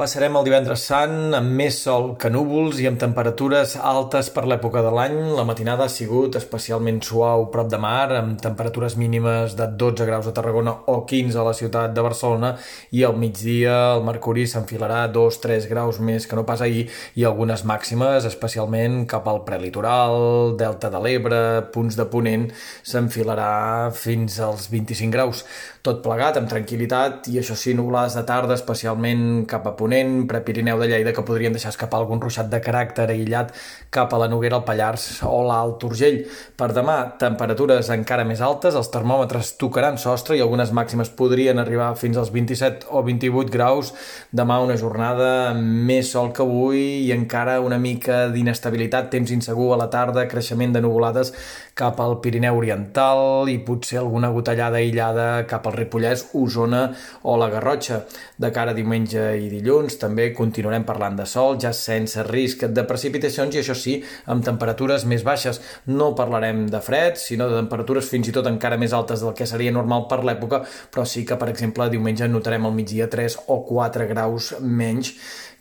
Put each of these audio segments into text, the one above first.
Passarem el divendres sant amb més sol que núvols i amb temperatures altes per l'època de l'any. La matinada ha sigut especialment suau prop de mar, amb temperatures mínimes de 12 graus a Tarragona o 15 a la ciutat de Barcelona i al migdia el mercuri s'enfilarà 2-3 graus més que no pas ahir i algunes màximes, especialment cap al prelitoral, delta de l'Ebre, punts de Ponent, s'enfilarà fins als 25 graus. Tot plegat amb tranquil·litat i això sí, nuvolades de tarda, especialment cap a Ponent Ponent, Prepirineu de Lleida, que podrien deixar escapar algun ruixat de caràcter aïllat cap a la Noguera, el Pallars o l'Alt Urgell. Per demà, temperatures encara més altes, els termòmetres tocaran sostre i algunes màximes podrien arribar fins als 27 o 28 graus. Demà una jornada més sol que avui i encara una mica d'inestabilitat, temps insegur a la tarda, creixement de nuvolades cap al Pirineu Oriental i potser alguna gotellada aïllada cap al Ripollès, Osona o la Garrotxa. De cara a diumenge i dilluns també continuarem parlant de sol, ja sense risc de precipitacions i això sí, amb temperatures més baixes. No parlarem de fred, sinó de temperatures fins i tot encara més altes del que seria normal per l'època, però sí que, per exemple, diumenge notarem al migdia 3 o 4 graus menys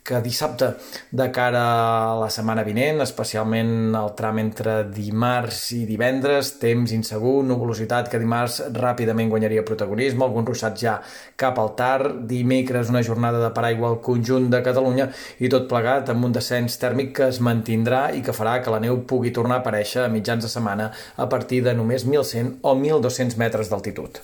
que dissabte de cara a la setmana vinent, especialment el tram entre dimarts i divendres, temps insegur, nuvolositat que dimarts ràpidament guanyaria protagonisme, algun ruixat ja cap al tard, dimecres una jornada de paraigua al conjunt de Catalunya i tot plegat amb un descens tèrmic que es mantindrà i que farà que la neu pugui tornar a aparèixer a mitjans de setmana a partir de només 1.100 o 1.200 metres d'altitud.